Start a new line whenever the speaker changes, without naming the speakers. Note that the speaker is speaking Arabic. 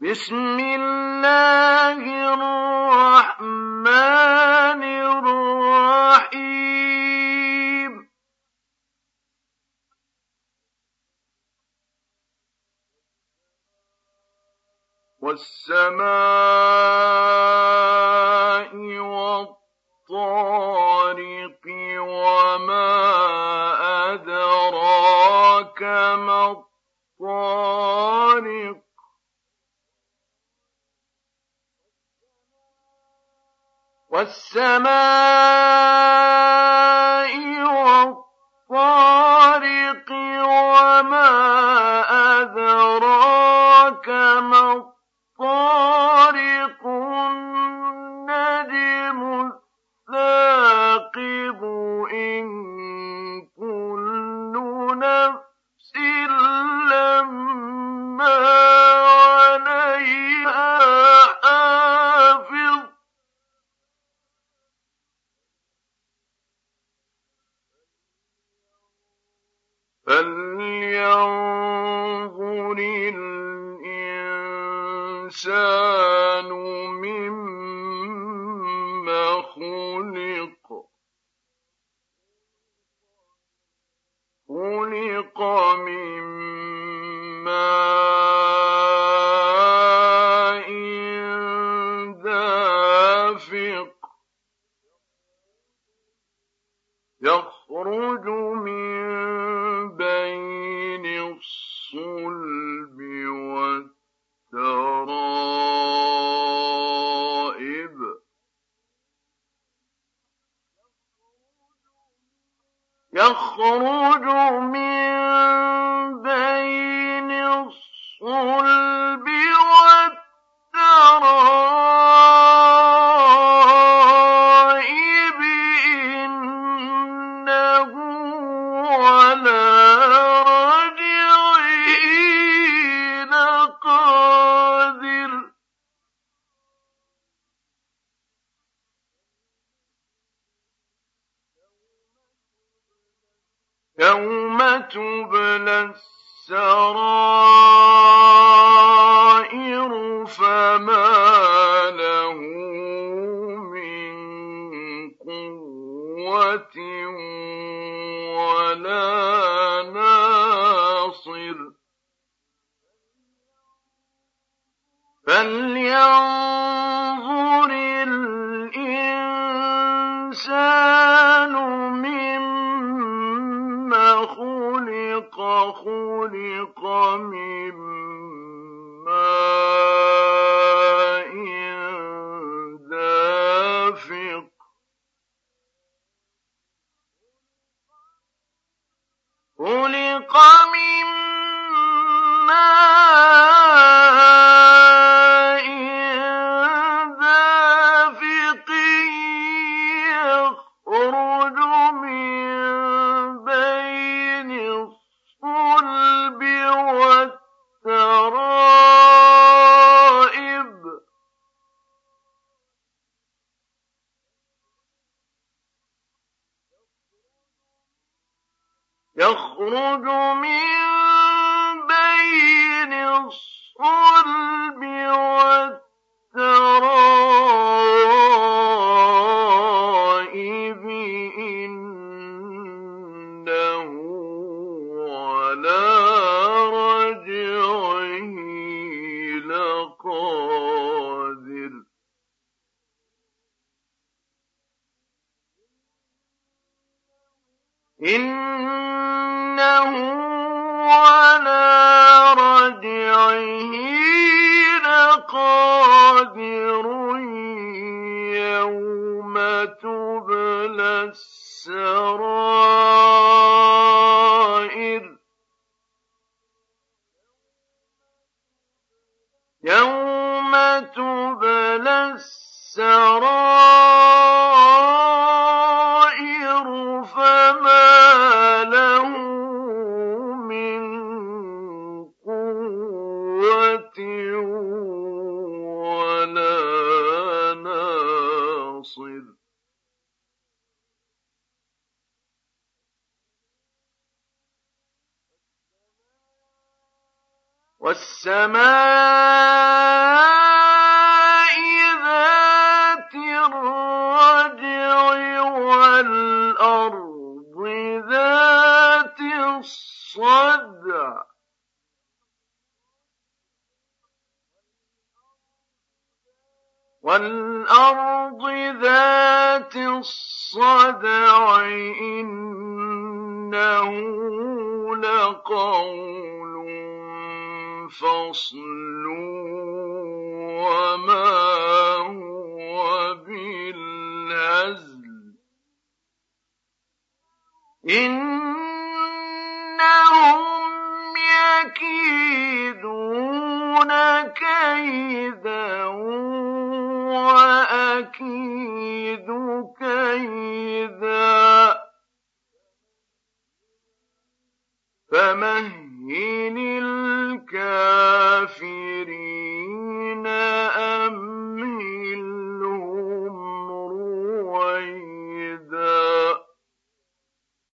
بسم الله الرحمن الرحيم والسماء والطارق وما أدراك ما والسماء فلينظر الإنسان يوم تبلى السرائر فما له من قوة ولا ناصر فلينظر خلق من يخرج من بين الصلب والترائب إنه على رجعه لقادر. إنه على والسماء ذات الرجع والأرض ذات الصدع. والأرض ذات الصدع إنه لقول فصل وما هو بالهزل. إنهم يكيدون كيدا وأكيد